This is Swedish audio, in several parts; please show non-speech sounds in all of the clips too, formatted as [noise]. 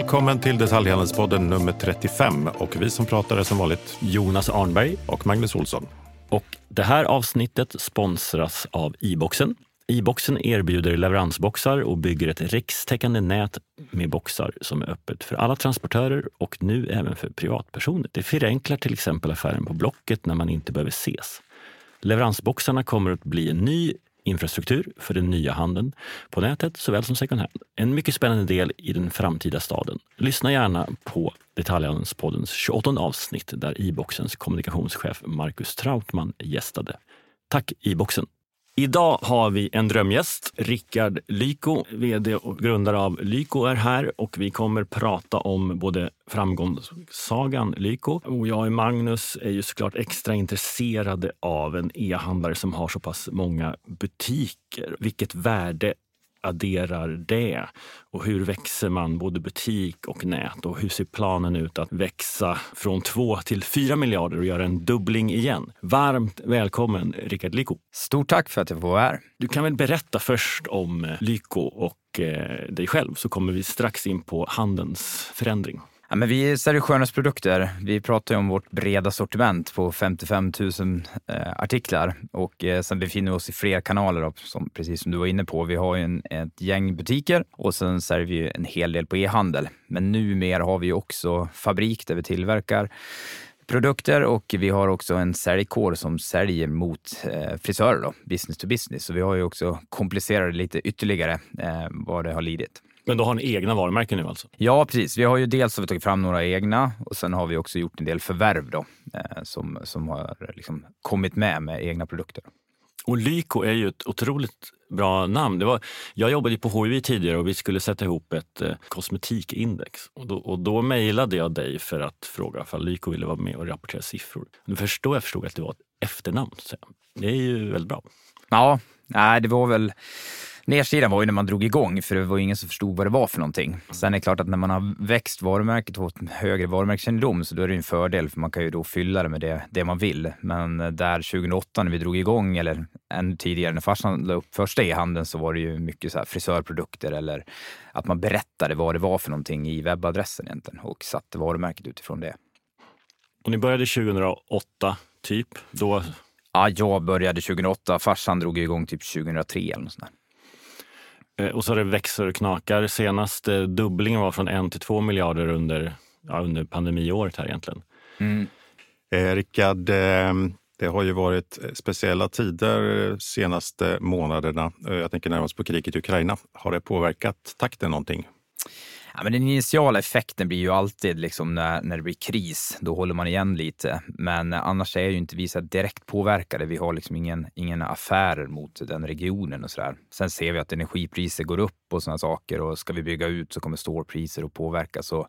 välkommen till Detaljhandelspodden nummer 35. Och vi som pratar är som vanligt Jonas Arnberg och Magnus Olsson. Och det här avsnittet sponsras av e-boxen. E-boxen erbjuder leveransboxar och bygger ett rikstäckande nät med boxar som är öppet för alla transportörer och nu även för privatpersoner. Det förenklar till exempel affären på Blocket när man inte behöver ses. Leveransboxarna kommer att bli en ny infrastruktur för den nya handeln på nätet såväl som second hand. En mycket spännande del i den framtida staden. Lyssna gärna på Detaljhandelspoddens 28 avsnitt där iBoxens kommunikationschef Marcus Trautman gästade. Tack iBoxen! Idag har vi en drömgäst. Rickard Lyko, vd och grundare av Lyko är här och vi kommer prata om både framgångssagan Lyko och jag och Magnus är ju såklart extra intresserade av en e-handlare som har så pass många butiker. Vilket värde adderar det? Och hur växer man både butik och nät? Och hur ser planen ut att växa från 2 till 4 miljarder och göra en dubbling igen? Varmt välkommen Rickard Lyko. Stort tack för att jag får vara här. Du kan väl berätta först om Lyko och eh, dig själv så kommer vi strax in på handelns förändring. Ja, men vi säljer skönhetsprodukter. Vi pratar ju om vårt breda sortiment på 55 000 eh, artiklar och eh, sen befinner vi oss i fler kanaler, då, som, precis som du var inne på. Vi har ju en, ett gäng butiker och sen säljer vi en hel del på e-handel. Men numera har vi också fabrik där vi tillverkar produkter och vi har också en säljkår som säljer mot eh, frisörer, då, business to business. Så vi har ju också komplicerat det lite ytterligare eh, vad det har lidit. Men då har ni egna varumärken nu alltså? Ja, precis. Vi har ju dels har vi tagit fram några egna och sen har vi också gjort en del förvärv då, eh, som, som har liksom kommit med med egna produkter. Och Lyko är ju ett otroligt bra namn. Det var, jag jobbade på HIV tidigare och vi skulle sätta ihop ett eh, kosmetikindex. Och då, och då mejlade jag dig för att fråga om Lyko ville vara med och rapportera siffror. Men först då jag förstod att det var ett efternamn. Så det är ju väldigt bra. Ja, nej, det var väl Nedsidan var ju när man drog igång, för det var ingen som förstod vad det var för någonting. Sen är det klart att när man har växt varumärket och fått högre varumärkeskännedom så då är det en fördel, för man kan ju då fylla det med det, det man vill. Men där 2008 när vi drog igång, eller ännu tidigare när farsan la upp första e-handeln, så var det ju mycket så här frisörprodukter eller att man berättade vad det var för någonting i webbadressen egentligen och satte varumärket utifrån det. Och ni började 2008, typ? Då Ja, jag började 2008. Farsan drog igång typ 2003 eller något sånt Eh, och så har det växer och knakar. Senaste dubblingen var från en till två miljarder under, ja, under pandemiåret här egentligen. Mm. Eh, Rickard, eh, det har ju varit speciella tider senaste månaderna. Eh, jag tänker närmast på kriget i Ukraina. Har det påverkat takten någonting? Ja, men den initiala effekten blir ju alltid liksom när, när det blir kris, då håller man igen lite. Men annars är ju inte vi så direkt påverkade. Vi har liksom ingen, ingen affärer mot den regionen och så där. Sen ser vi att energipriser går upp och sådana saker och ska vi bygga ut så kommer stålpriser att påverkas och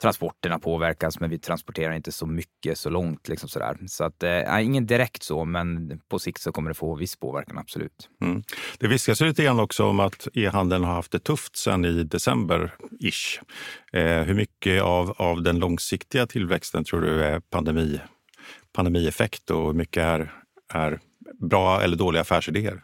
transporterna påverkas, men vi transporterar inte så mycket så långt liksom sådär. Så att eh, ingen direkt så, men på sikt så kommer det få viss påverkan, absolut. Mm. Det viskas lite grann också om att e-handeln har haft det tufft sedan i december ish. Eh, hur mycket av, av den långsiktiga tillväxten tror du är pandemi, pandemieffekt och hur mycket är, är bra eller dåliga affärsidéer?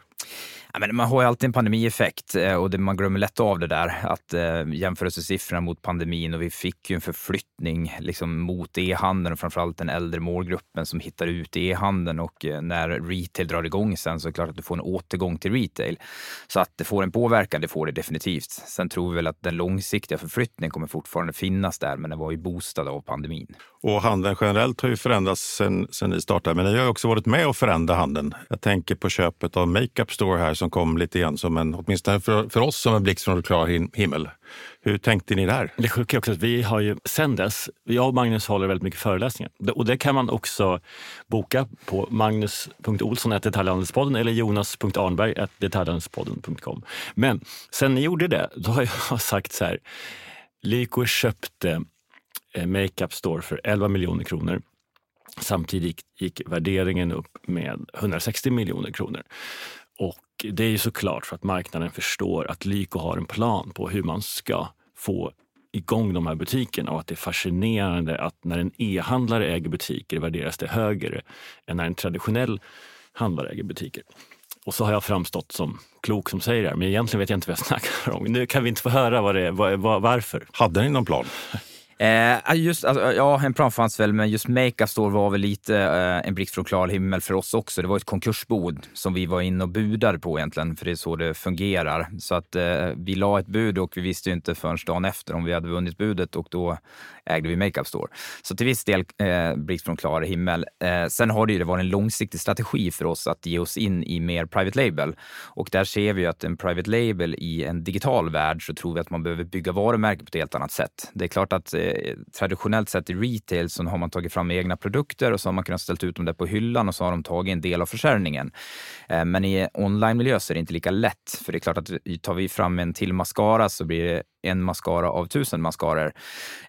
Ja, men man har ju alltid en pandemieffekt eh, och det, man glömmer lätt av det där. Att eh, jämförelsesiffrorna mot pandemin och vi fick ju en förflyttning liksom, mot e-handeln och framförallt den äldre målgruppen som hittar ut i e-handeln och eh, när retail drar igång sen så är det klart att du får en återgång till retail. Så att det får en påverkan, det får det definitivt. Sen tror vi väl att den långsiktiga förflyttningen kommer fortfarande finnas där, men den var ju boostad av pandemin. Och handeln generellt har ju förändrats sen, sen ni startade, men ni har ju också varit med och förändra handeln. Jag tänker på köpet av Makeup Store här som kom lite grann som en, åtminstone för, för oss, som en blixt från klar himmel. Hur tänkte ni där? Det sjuka är också att vi har ju sen dess, jag och Magnus håller väldigt mycket föreläsningar och det kan man också boka på magnus.olsson.detaljhandelspodden eller jonas.arnberg.detaljhandelspodden.com. Men sen ni gjorde det, då har jag [laughs] sagt så här, Lyko köpte eh, Makeup Store för 11 miljoner kronor. Samtidigt gick värderingen upp med 160 miljoner kronor. Och det är ju såklart för att marknaden förstår att Lyko har en plan på hur man ska få igång de här butikerna och att det är fascinerande att när en e-handlare äger butiker värderas det högre än när en traditionell handlare äger butiker. Och så har jag framstått som klok som säger det här. men egentligen vet jag inte vad jag snackar om. Nu kan vi inte få höra vad det är, var, varför. Hade ni någon plan? Eh, ah, just, alltså, ja, en plan fanns väl, men just Makeup Store var väl lite eh, en blixt från klar himmel för oss också. Det var ett konkursbod som vi var inne och budade på egentligen, för det är så det fungerar. Så att eh, vi la ett bud och vi visste ju inte förrän dagen efter om vi hade vunnit budet och då ägde vi Makeup Store. Så till viss del eh, blixt från klar himmel. Eh, sen har det ju varit en långsiktig strategi för oss att ge oss in i mer private label och där ser vi ju att en private label i en digital värld så tror vi att man behöver bygga varumärken på ett helt annat sätt. Det är klart att eh, traditionellt sett i retail så har man tagit fram egna produkter och så har man kunnat ställa ut dem där på hyllan och så har de tagit en del av försäljningen. Eh, men i online-miljö så är det inte lika lätt, för det är klart att tar vi fram en till mascara så blir det en mascara av tusen mascaror.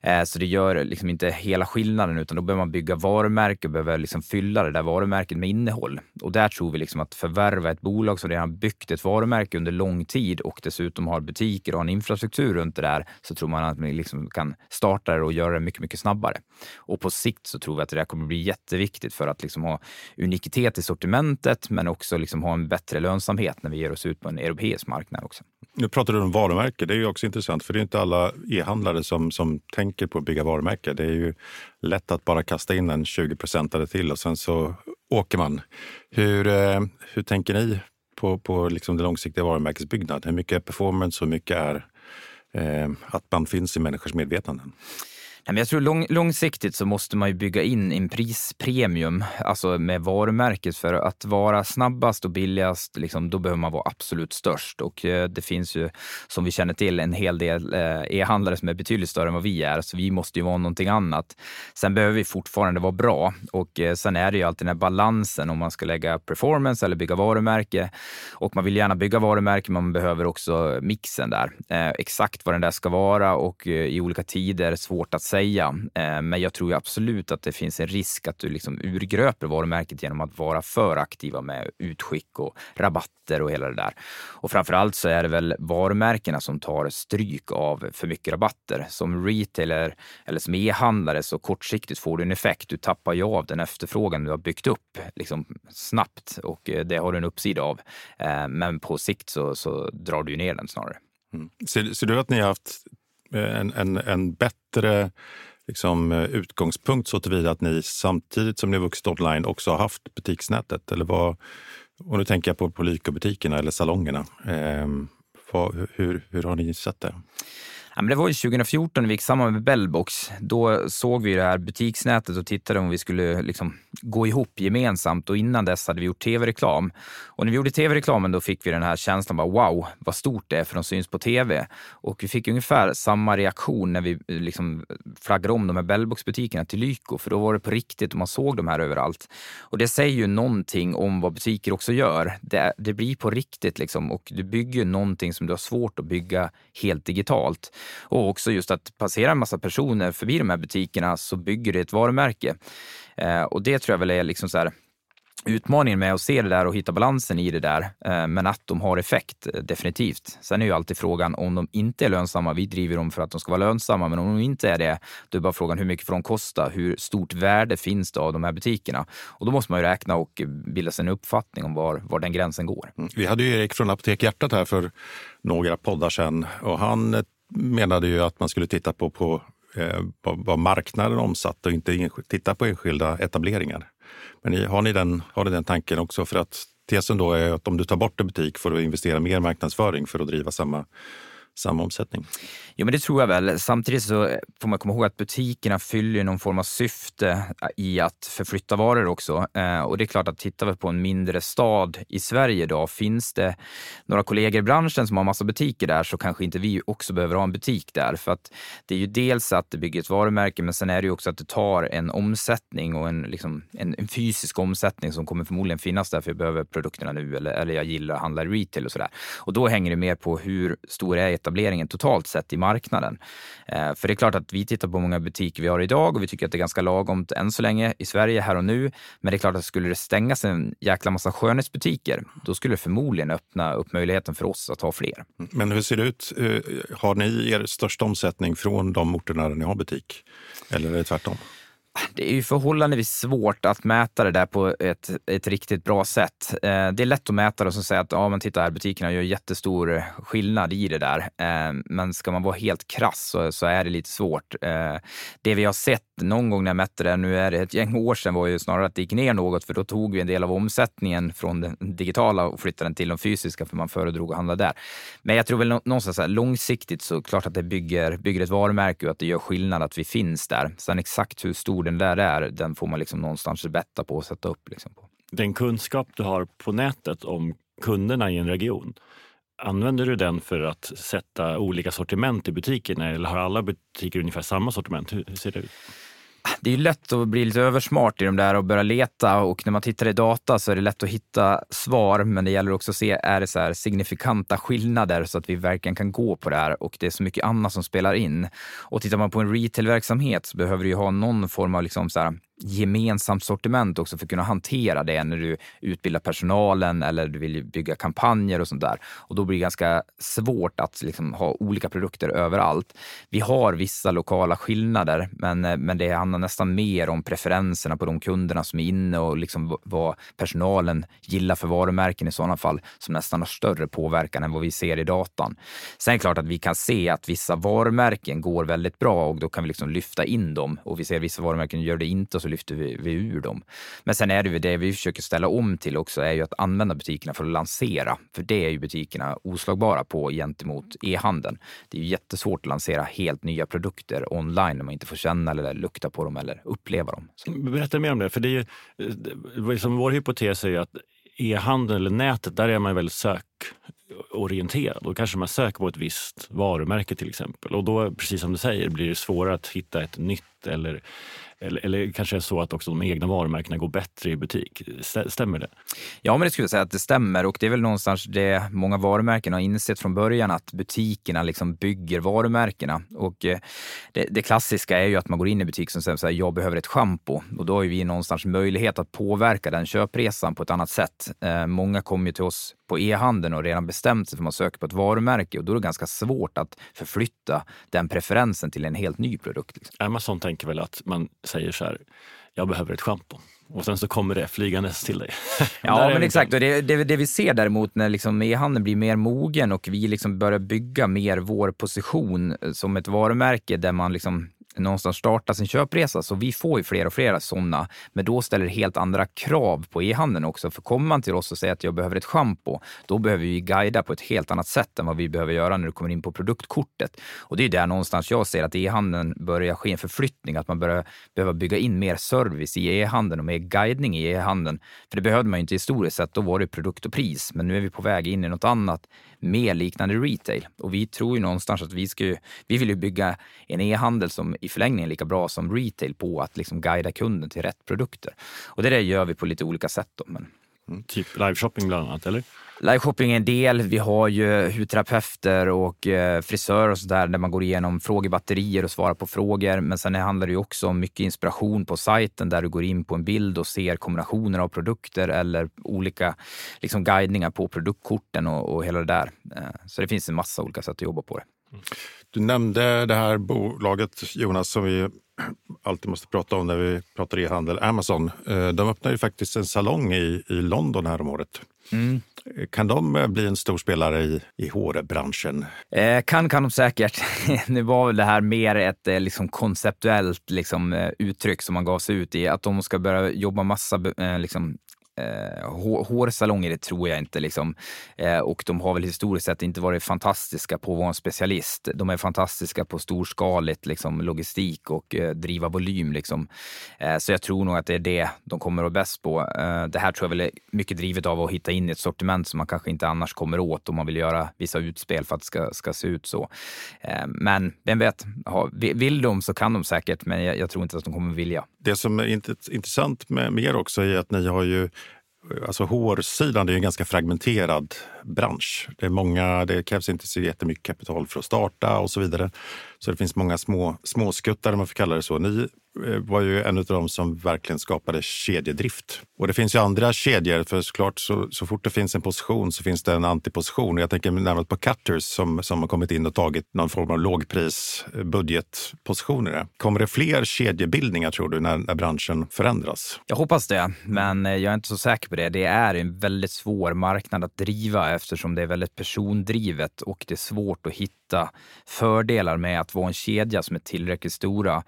Eh, så det gör liksom inte hela skillnaden, utan då behöver man bygga varumärke och behöver liksom fylla det där varumärket med innehåll. Och där tror vi liksom att förvärva ett bolag som redan byggt ett varumärke under lång tid och dessutom har butiker och en infrastruktur runt det där, så tror man att man liksom kan starta det och göra det mycket, mycket snabbare. Och på sikt så tror vi att det där kommer bli jätteviktigt för att liksom ha unikitet i sortimentet, men också liksom ha en bättre lönsamhet när vi ger oss ut på en europeisk marknad också. Nu pratar du om varumärke. Det är ju också intressant, för det är inte alla e-handlare som, som tänker på att bygga varumärke. Det är ju lätt att bara kasta in en 20 procentare till och sen så åker man. Hur, eh, hur tänker ni på, på liksom den långsiktiga varumärkesbyggnad? Hur mycket är performance och hur mycket är eh, att man finns i människors medvetanden? Men jag tror lång, långsiktigt så måste man ju bygga in en prispremium, alltså med varumärket. För att vara snabbast och billigast, liksom, då behöver man vara absolut störst. Och eh, det finns ju, som vi känner till, en hel del eh, e-handlare som är betydligt större än vad vi är. Så vi måste ju vara någonting annat. Sen behöver vi fortfarande vara bra. Och eh, sen är det ju alltid den här balansen om man ska lägga performance eller bygga varumärke. Och man vill gärna bygga varumärke, men man behöver också mixen där. Eh, exakt vad den där ska vara och eh, i olika tider, svårt att säga. Eh, men jag tror absolut att det finns en risk att du liksom urgröper varumärket genom att vara för aktiva med utskick och rabatter och hela det där. Och framför allt så är det väl varumärkena som tar stryk av för mycket rabatter. Som retailer eller som e-handlare så kortsiktigt får du en effekt. Du tappar ju av den efterfrågan du har byggt upp liksom snabbt och eh, det har du en uppsida av. Eh, men på sikt så, så drar du ner den snarare. Mm. Ser, ser, du att ni har haft Eh, en, en, en bättre liksom, eh, utgångspunkt så tillvida att ni samtidigt som ni vuxit online också har haft butiksnätet? Eller vad, och nu tänker jag på, på Lyko-butikerna eller salongerna. Eh, vad, hur, hur har ni sett det? Ja, men det var ju 2014 när vi gick samman med Bellbox. Då såg vi det här butiksnätet och tittade om vi skulle liksom gå ihop gemensamt. Och innan dess hade vi gjort tv-reklam. Och när vi gjorde tv-reklamen då fick vi den här känslan bara wow, vad stort det är för de syns på tv. Och vi fick ungefär samma reaktion när vi liksom flaggade om de här Bellbox-butikerna till Lyko. För då var det på riktigt och man såg de här överallt. Och det säger ju någonting om vad butiker också gör. Det, det blir på riktigt liksom och du bygger någonting som du har svårt att bygga helt digitalt. Och också just att passera en massa personer förbi de här butikerna så bygger det ett varumärke. Eh, och det tror jag väl är liksom så här, utmaningen med att se det där och hitta balansen i det där. Eh, men att de har effekt, eh, definitivt. Sen är ju alltid frågan om de inte är lönsamma. Vi driver dem för att de ska vara lönsamma, men om de inte är det, då är bara frågan hur mycket får de kosta? Hur stort värde finns det av de här butikerna? Och då måste man ju räkna och bilda sig en uppfattning om var, var den gränsen går. Mm. Vi hade ju Erik från Apotek Hjärtat här för några poddar sedan och han eh, menade ju att man skulle titta på, på eh, vad marknaden omsatte och inte titta på enskilda etableringar. Men har ni den, har ni den tanken också? För att tesen då är att om du tar bort en butik får du investera mer marknadsföring för att driva samma samma omsättning? Jo, men det tror jag väl. Samtidigt så får man komma ihåg att butikerna fyller någon form av syfte i att förflytta varor också. Eh, och det är klart att tittar vi på en mindre stad i Sverige idag, finns det några kollegor i branschen som har massa butiker där så kanske inte vi också behöver ha en butik där. För att det är ju dels att det bygger ett varumärke, men sen är det ju också att det tar en omsättning och en, liksom, en, en fysisk omsättning som kommer förmodligen finnas där för jag behöver produkterna nu eller, eller jag gillar att handla i retail och sådär. Och då hänger det mer på hur stor är etableringen totalt sett i marknaden. Eh, för det är klart att vi tittar på många butiker vi har idag och vi tycker att det är ganska lagomt än så länge i Sverige här och nu. Men det är klart att skulle det stängas en jäkla massa skönhetsbutiker, då skulle det förmodligen öppna upp möjligheten för oss att ha fler. Men hur ser det ut? Eh, har ni er största omsättning från de orterna där ni har butik? Eller är det tvärtom? Det är ju förhållandevis svårt att mäta det där på ett, ett riktigt bra sätt. Eh, det är lätt att mäta det och säga att ja, men titta här, butikerna gör jättestor skillnad i det där. Eh, men ska man vara helt krass så, så är det lite svårt. Eh, det vi har sett någon gång när jag mätte det, nu är det ett gäng år sedan, var ju snarare att det gick ner något för då tog vi en del av omsättningen från den digitala och flyttade den till de fysiska för man föredrog att handla där. Men jag tror väl någonstans här, långsiktigt så klart att det bygger, bygger ett varumärke och att det gör skillnad att vi finns där. Sen exakt hur stor den där är, den får man liksom någonstans betta på och sätta upp. Liksom på. Den kunskap du har på nätet om kunderna i en region, Använder du den för att sätta olika sortiment i butikerna eller har alla butiker ungefär samma sortiment? Hur ser det ut? Det är ju lätt att bli lite översmart i de där och börja leta och när man tittar i data så är det lätt att hitta svar, men det gäller också att se, är det så här signifikanta skillnader så att vi verkligen kan gå på det här och det är så mycket annat som spelar in. Och tittar man på en retailverksamhet så behöver du ju ha någon form av liksom så här, gemensamt sortiment också för att kunna hantera det när du utbildar personalen eller du vill bygga kampanjer och sånt där. Och då blir det ganska svårt att liksom ha olika produkter överallt. Vi har vissa lokala skillnader, men, men det handlar nästan mer om preferenserna på de kunderna som är inne och liksom vad personalen gillar för varumärken i sådana fall som nästan har större påverkan än vad vi ser i datan. Sen är det klart att vi kan se att vissa varumärken går väldigt bra och då kan vi liksom lyfta in dem och vi ser att vissa varumärken gör det inte och så lyfter vi, vi ur dem. Men sen är det ju det vi försöker ställa om till också är ju att använda butikerna för att lansera. För det är ju butikerna oslagbara på gentemot e-handeln. Det är ju jättesvårt att lansera helt nya produkter online när man inte får känna eller lukta på dem eller uppleva dem. Så. Berätta mer om det. För det är ju, liksom vår hypotes är ju att e-handeln eller nätet, där är man väldigt sökorienterad. Då kanske man söker på ett visst varumärke till exempel. Och då, precis som du säger, blir det svårare att hitta ett nytt eller eller, eller kanske är det så att också de egna varumärkena går bättre i butik? Stämmer det? Ja, men det skulle jag säga att det stämmer och det är väl någonstans det många varumärken har insett från början att butikerna liksom bygger varumärkena. Och eh, det, det klassiska är ju att man går in i butik och säger jag behöver ett schampo och då har vi någonstans möjlighet att påverka den köpresan på ett annat sätt. Eh, många kommer ju till oss på e-handeln och redan bestämt sig för att man söker på ett varumärke och då är det ganska svårt att förflytta den preferensen till en helt ny produkt. Liksom. Amazon tänker väl att man säger så här, jag behöver ett schampo. Och sen så kommer det flygandes till dig. [laughs] ja, men exakt. Och det, det, det, vi ser däremot när liksom e-handeln blir mer mogen och vi liksom börjar bygga mer vår position som ett varumärke där man liksom någonstans starta sin köpresa. Så vi får ju fler och fler sådana. Men då ställer det helt andra krav på e-handeln också. För kommer man till oss och säger att jag behöver ett schampo, då behöver vi guida på ett helt annat sätt än vad vi behöver göra när du kommer in på produktkortet. Och det är där någonstans jag ser att e-handeln börjar ske en förflyttning, att man börjar behöva bygga in mer service i e-handeln och mer guidning i e-handeln. För det behövde man ju inte historiskt sett, då var det produkt och pris. Men nu är vi på väg in i något annat mer liknande retail. Och vi tror ju någonstans att vi ska ju, vi vill ju bygga en e-handel som i förlängningen är lika bra som retail på att liksom guida kunden till rätt produkter. Och det där gör vi på lite olika sätt. Då, men... Mm, typ liveshopping bland annat, eller? Liveshopping är en del. Vi har ju hudterapeuter och eh, frisörer och sådär där man går igenom frågebatterier och svarar på frågor. Men sen handlar det ju också om mycket inspiration på sajten där du går in på en bild och ser kombinationer av produkter eller olika liksom, guidningar på produktkorten och, och hela det där. Eh, så det finns en massa olika sätt att jobba på det. Du nämnde det här bolaget, Jonas, som vi alltid måste prata om när vi pratar e-handel, Amazon. Eh, de öppnade ju faktiskt en salong i, i London här om året. Mm. Kan de eh, bli en stor spelare i, i HR-branschen? Eh, kan kan de säkert. [laughs] nu var väl det här mer ett eh, liksom, konceptuellt liksom, uttryck som man gav sig ut i. Att de ska börja jobba massa liksom, Eh, hårsalonger det tror jag inte. Liksom. Eh, och de har väl historiskt sett inte varit fantastiska på att vara en specialist. De är fantastiska på storskaligt liksom, logistik och eh, driva volym. Liksom. Eh, så jag tror nog att det är det de kommer att vara bäst på. Eh, det här tror jag väl är mycket drivet av att hitta in i ett sortiment som man kanske inte annars kommer åt om man vill göra vissa utspel för att det ska, ska se ut så. Eh, men vem vet, vill de så kan de säkert, men jag, jag tror inte att de kommer vilja. Det som är intressant med, med er också är att ni har ju Alltså hårsidan är en ganska fragmenterad bransch. Det, är många, det krävs inte så jättemycket kapital för att starta och så vidare. Så det finns många små, småskuttar, om man får kalla det så. Ni Eh, var ju en av de som verkligen skapade kedjedrift. Och det finns ju andra kedjor, för såklart så, så fort det finns en position så finns det en antiposition. Jag tänker närmast på Cutters som, som har kommit in och tagit någon form av lågpris budgetpositioner. Kommer det fler kedjebildningar tror du när, när branschen förändras? Jag hoppas det, men eh, jag är inte så säker på det. Det är en väldigt svår marknad att driva eftersom det är väldigt persondrivet och det är svårt att hitta fördelar med att vara en kedja som är tillräckligt stora.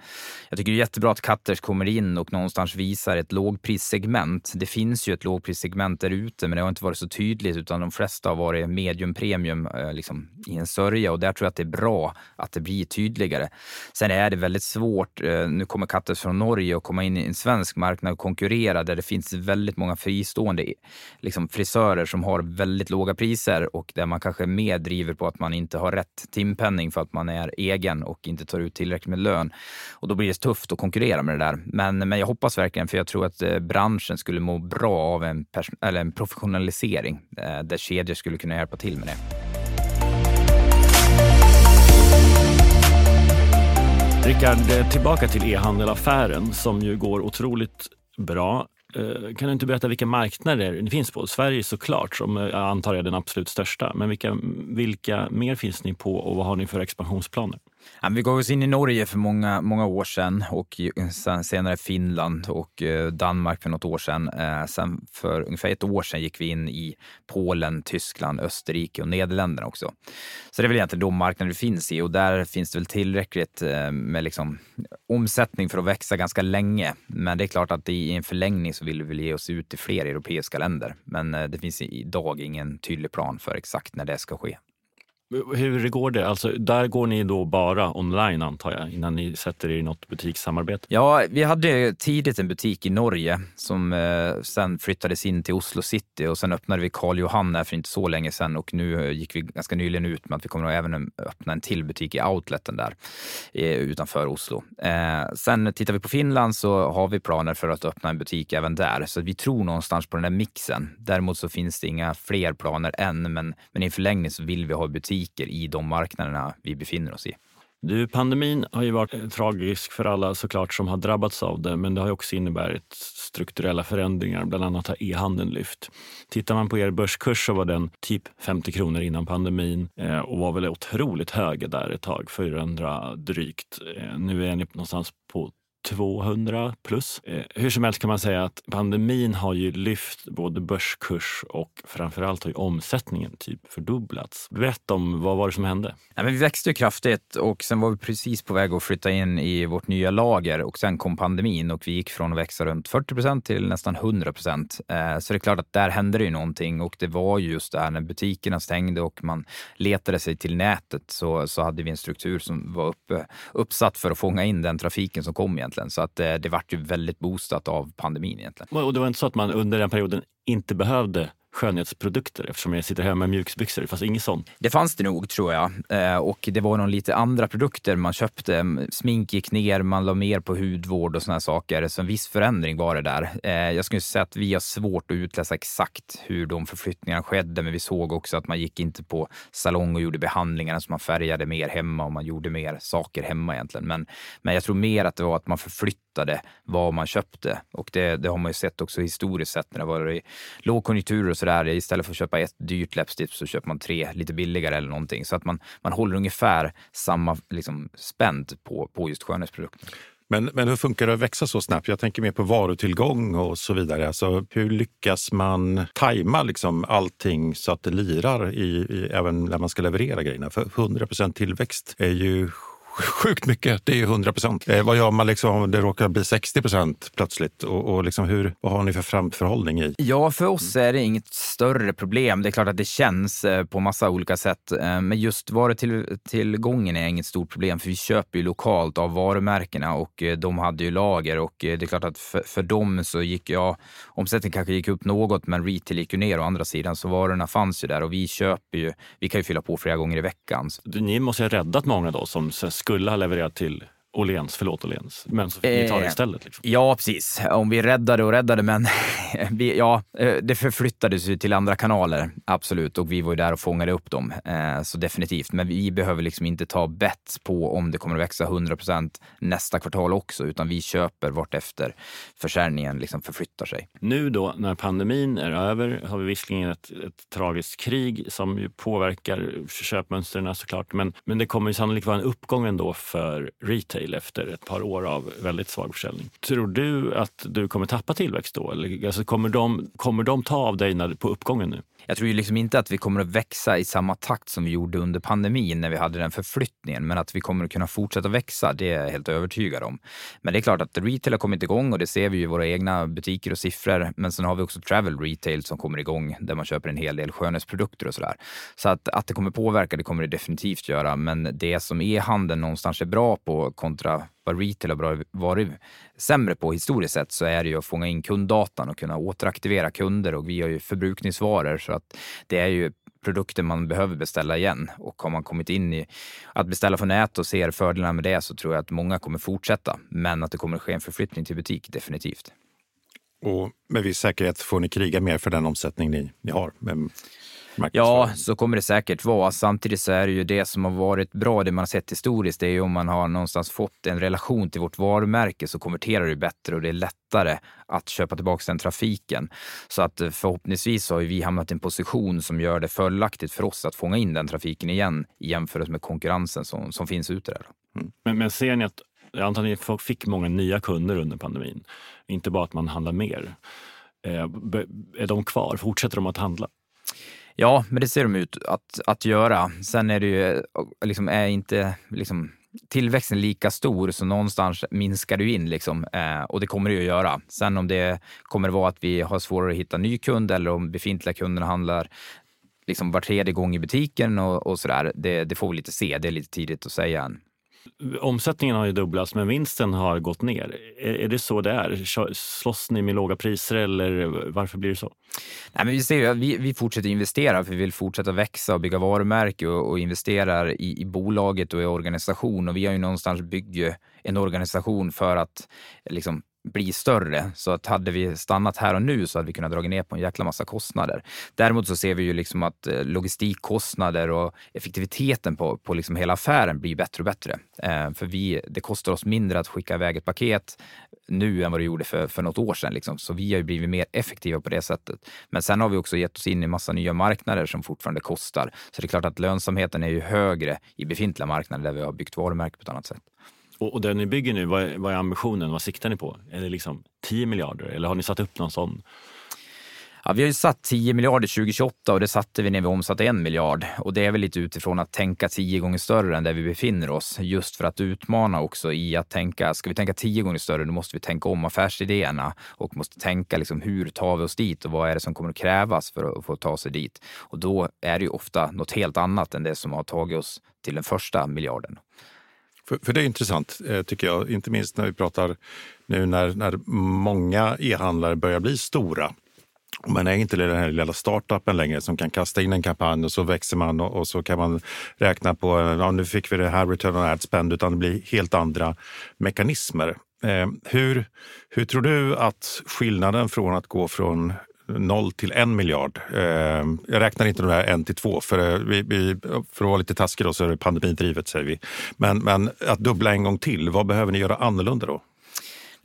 Jag tycker det är jättebra att Cutters kommer in och någonstans visar ett lågprissegment. Det finns ju ett lågprissegment där ute, men det har inte varit så tydligt utan de flesta har varit medium premium eh, liksom, i en sörja och där tror jag att det är bra att det blir tydligare. Sen är det väldigt svårt. Eh, nu kommer Cutters från Norge och komma in i en svensk marknad och konkurrera där det finns väldigt många fristående liksom, frisörer som har väldigt låga priser och där man kanske mer driver på att man inte har rätt timpenning för att man är egen och inte tar ut tillräckligt med lön. Och då blir det tufft att konkurrera med det där. Men, men jag hoppas verkligen, för jag tror att eh, branschen skulle må bra av en, eller en professionalisering eh, där kedjor skulle kunna hjälpa till med det. Rickard, eh, tillbaka till e-handelaffären som ju går otroligt bra. Eh, kan du inte berätta vilka marknader ni finns på? Sverige såklart, som eh, jag antar är den absolut största. Men vilka, vilka mer finns ni på och vad har ni för expansionsplaner? Ja, vi gav oss in i Norge för många, många år sedan och sen senare Finland och eh, Danmark för något år sedan. Eh, sen för ungefär ett år sedan gick vi in i Polen, Tyskland, Österrike och Nederländerna också. Så det är väl egentligen de marknader vi finns i och där finns det väl tillräckligt eh, med liksom omsättning för att växa ganska länge. Men det är klart att i en förlängning så vill vi väl ge oss ut till fler europeiska länder. Men det finns idag ingen tydlig plan för exakt när det ska ske. Hur går det? Alltså, där går ni då bara online antar jag, innan ni sätter er i något butikssamarbete? Ja, vi hade tidigt en butik i Norge som eh, sen flyttades in till Oslo city och sen öppnade vi Karl Johan här för inte så länge sedan och nu eh, gick vi ganska nyligen ut med att vi kommer att även öppna en till butik i outleten där eh, utanför Oslo. Eh, sen tittar vi på Finland så har vi planer för att öppna en butik även där, så vi tror någonstans på den där mixen. Däremot så finns det inga fler planer än, men, men i förlängning så vill vi ha butik dynamiker i de marknaderna vi befinner oss i. Du, pandemin har ju varit tragisk för alla såklart som har drabbats av det, men det har också inneburit strukturella förändringar. Bland annat har e-handeln lyft. Tittar man på er börskurs så var den typ 50 kronor innan pandemin eh, och var väl otroligt hög där ett tag, 400 drygt. Eh, nu är ni någonstans på 200 plus. Eh, hur som helst kan man säga att pandemin har ju lyft både börskurs och framförallt har ju omsättningen typ fördubblats. Berätta om vad var det som hände? Ja, men vi växte ju kraftigt och sen var vi precis på väg att flytta in i vårt nya lager och sen kom pandemin och vi gick från att växa runt 40 procent till nästan 100 procent. Eh, så det är klart att där hände det ju någonting och det var just det här när butikerna stängde och man letade sig till nätet så, så hade vi en struktur som var uppe, uppsatt för att fånga in den trafiken som kom egentligen egentligen. Så att det, det vart ju väldigt boostat av pandemin egentligen. Och det var inte så att man under den perioden inte behövde skönhetsprodukter eftersom jag sitter hemma med mjukisbyxor. Det fanns inget sånt. Det fanns det nog tror jag. Eh, och det var nog lite andra produkter man köpte. Smink gick ner, man la mer på hudvård och såna saker. Så en viss förändring var det där. Eh, jag skulle säga att vi har svårt att utläsa exakt hur de förflyttningarna skedde, men vi såg också att man gick inte på salong och gjorde behandlingarna så man färgade mer hemma och man gjorde mer saker hemma egentligen. Men, men jag tror mer att det var att man förflyttade vad man köpte och det, det har man ju sett också historiskt sett när det varit lågkonjunkturer och sådär. Istället för att köpa ett dyrt läppstift så köper man tre lite billigare eller någonting. Så att man, man håller ungefär samma liksom, spänd på, på just skönhetsprodukter. Men, men hur funkar det att växa så snabbt? Jag tänker mer på varutillgång och så vidare. Alltså, hur lyckas man tajma liksom allting så att det lirar i, i, även när man ska leverera grejerna? För 100% tillväxt är ju sjukt mycket. Det är ju 100 procent. Eh, vad gör man liksom om det råkar bli 60 procent plötsligt? Och, och liksom hur, vad har ni för framförhållning i? Ja, för oss är det inget större problem. Det är klart att det känns eh, på massa olika sätt. Eh, men just varutillgången är inget stort problem för vi köper ju lokalt av varumärkena och eh, de hade ju lager och det är klart att för, för dem så gick, ja, omsättningen kanske gick upp något men retail gick ju ner å andra sidan så varorna fanns ju där och vi köper ju, vi kan ju fylla på flera gånger i veckan. Ni måste ha räddat många då som skulle ha levererat till Åhléns, förlåt Åhléns, men så fick ni ta det Eh, istället. Liksom. Ja, precis. Om vi räddade och räddade, men [laughs] vi, ja, eh, det förflyttades ju till andra kanaler, absolut. Och vi var ju där och fångade upp dem, eh, så definitivt. Men vi behöver liksom inte ta bett på om det kommer att växa 100% nästa kvartal också, utan vi köper vartefter försäljningen liksom förflyttar sig. Nu då när pandemin är över har vi visserligen ett, ett tragiskt krig som ju påverkar köpmönstren såklart. Men, men det kommer ju sannolikt vara en uppgång ändå för retail efter ett par år av väldigt svag försäljning. Tror du att du kommer tappa tillväxt då? Eller, alltså kommer, de, kommer de ta av dig när, på uppgången nu? Jag tror ju liksom inte att vi kommer att växa i samma takt som vi gjorde under pandemin när vi hade den förflyttningen, men att vi kommer att kunna fortsätta växa, det är jag helt övertygad om. Men det är klart att retail har kommit igång och det ser vi ju i våra egna butiker och siffror. Men sen har vi också travel retail som kommer igång där man köper en hel del skönhetsprodukter och sådär. Så att, att det kommer påverka, det kommer det definitivt göra. Men det som e-handeln någonstans är bra på kontra vad retail har varit sämre på historiskt sett så är det ju att fånga in kunddatan och kunna återaktivera kunder och vi har ju förbrukningsvaror så att det är ju produkter man behöver beställa igen. Och har man kommit in i att beställa från nät och ser fördelarna med det så tror jag att många kommer fortsätta. Men att det kommer ske en förflyttning till butik, definitivt. Och med viss säkerhet får ni kriga mer för den omsättning ni, ni har. Men... Ja, så kommer det säkert vara. Samtidigt så är det ju det som har varit bra, det man har sett historiskt, det är ju om man har någonstans fått en relation till vårt varumärke så konverterar det bättre och det är lättare att köpa tillbaka den trafiken. Så att eh, förhoppningsvis så har vi hamnat i en position som gör det fördelaktigt för oss att fånga in den trafiken igen i jämförelse med konkurrensen som, som finns ute där. Men, men ser ni att, jag antar att ni fick många nya kunder under pandemin. Inte bara att man handlar mer. Eh, är de kvar? Fortsätter de att handla? Ja, men det ser de ut att, att göra. Sen är det ju, liksom, är inte liksom, tillväxten lika stor, så någonstans minskar det ju in. Liksom, eh, och det kommer det ju att göra. Sen om det kommer vara att vi har svårare att hitta ny kund eller om befintliga kunder handlar liksom var tredje gång i butiken och, och sådär, det, det får vi lite se. Det är lite tidigt att säga än. Omsättningen har ju dubblats, men vinsten har gått ner. Är, det så det är? Slåss ni med låga priser eller varför blir det så? Nej, men vi, ser att vi, vi fortsätter investera för vi vill fortsätta växa och bygga varumärke och, och investerar i, i bolaget och i organisation. Och vi har ju någonstans byggt en organisation för att liksom, bli större. Så att hade vi stannat här och nu så hade vi kunnat dra ner på en jäkla massa kostnader. Däremot så ser vi ju liksom att eh, logistikkostnader och effektiviteten på, på liksom hela affären blir bättre och bättre. Eh, för vi, det kostar oss mindre att skicka iväg ett paket nu än vad det gjorde för, för något år sedan. Liksom. Så vi har ju blivit mer effektiva på det sättet. Men sen har vi också gett oss in i massa nya marknader som fortfarande kostar. Så det är klart att lönsamheten är ju högre i befintliga marknader där vi har byggt varumärke på ett annat sätt. Och, och det ni bygger nu, vad är, vad är ambitionen? Vad siktar ni på? Är det liksom 10 miljarder eller har ni satt upp någon sån? Ja, vi har ju satt 10 miljarder 2028 och det satte vi när vi omsatte en miljard. Och det är väl lite utifrån att tänka tio gånger större än där vi befinner oss. Just för att utmana också i att tänka, ska vi tänka tio gånger större, då måste vi tänka om affärsidéerna och måste tänka liksom hur tar vi oss dit och vad är det som kommer att krävas för att få ta sig dit. Och då är det ju ofta något helt annat än det som har tagit oss till den första miljarden. För, för det är intressant, eh, tycker jag. Inte minst när vi pratar nu när, när många e-handlare börjar bli stora. Man är inte den här lilla startupen längre som kan kasta in en kampanj och så växer man och, och så kan man räkna på, ja, nu fick vi det här return on ad spend, utan det blir helt andra mekanismer. Eh, hur, hur tror du att skillnaden från att gå från noll till en miljard. Eh, jag räknar inte de här en till två, för, eh, vi, vi, för att vara lite taskig då, så är det pandemidrivet säger vi. Men, men att dubbla en gång till, vad behöver ni göra annorlunda då?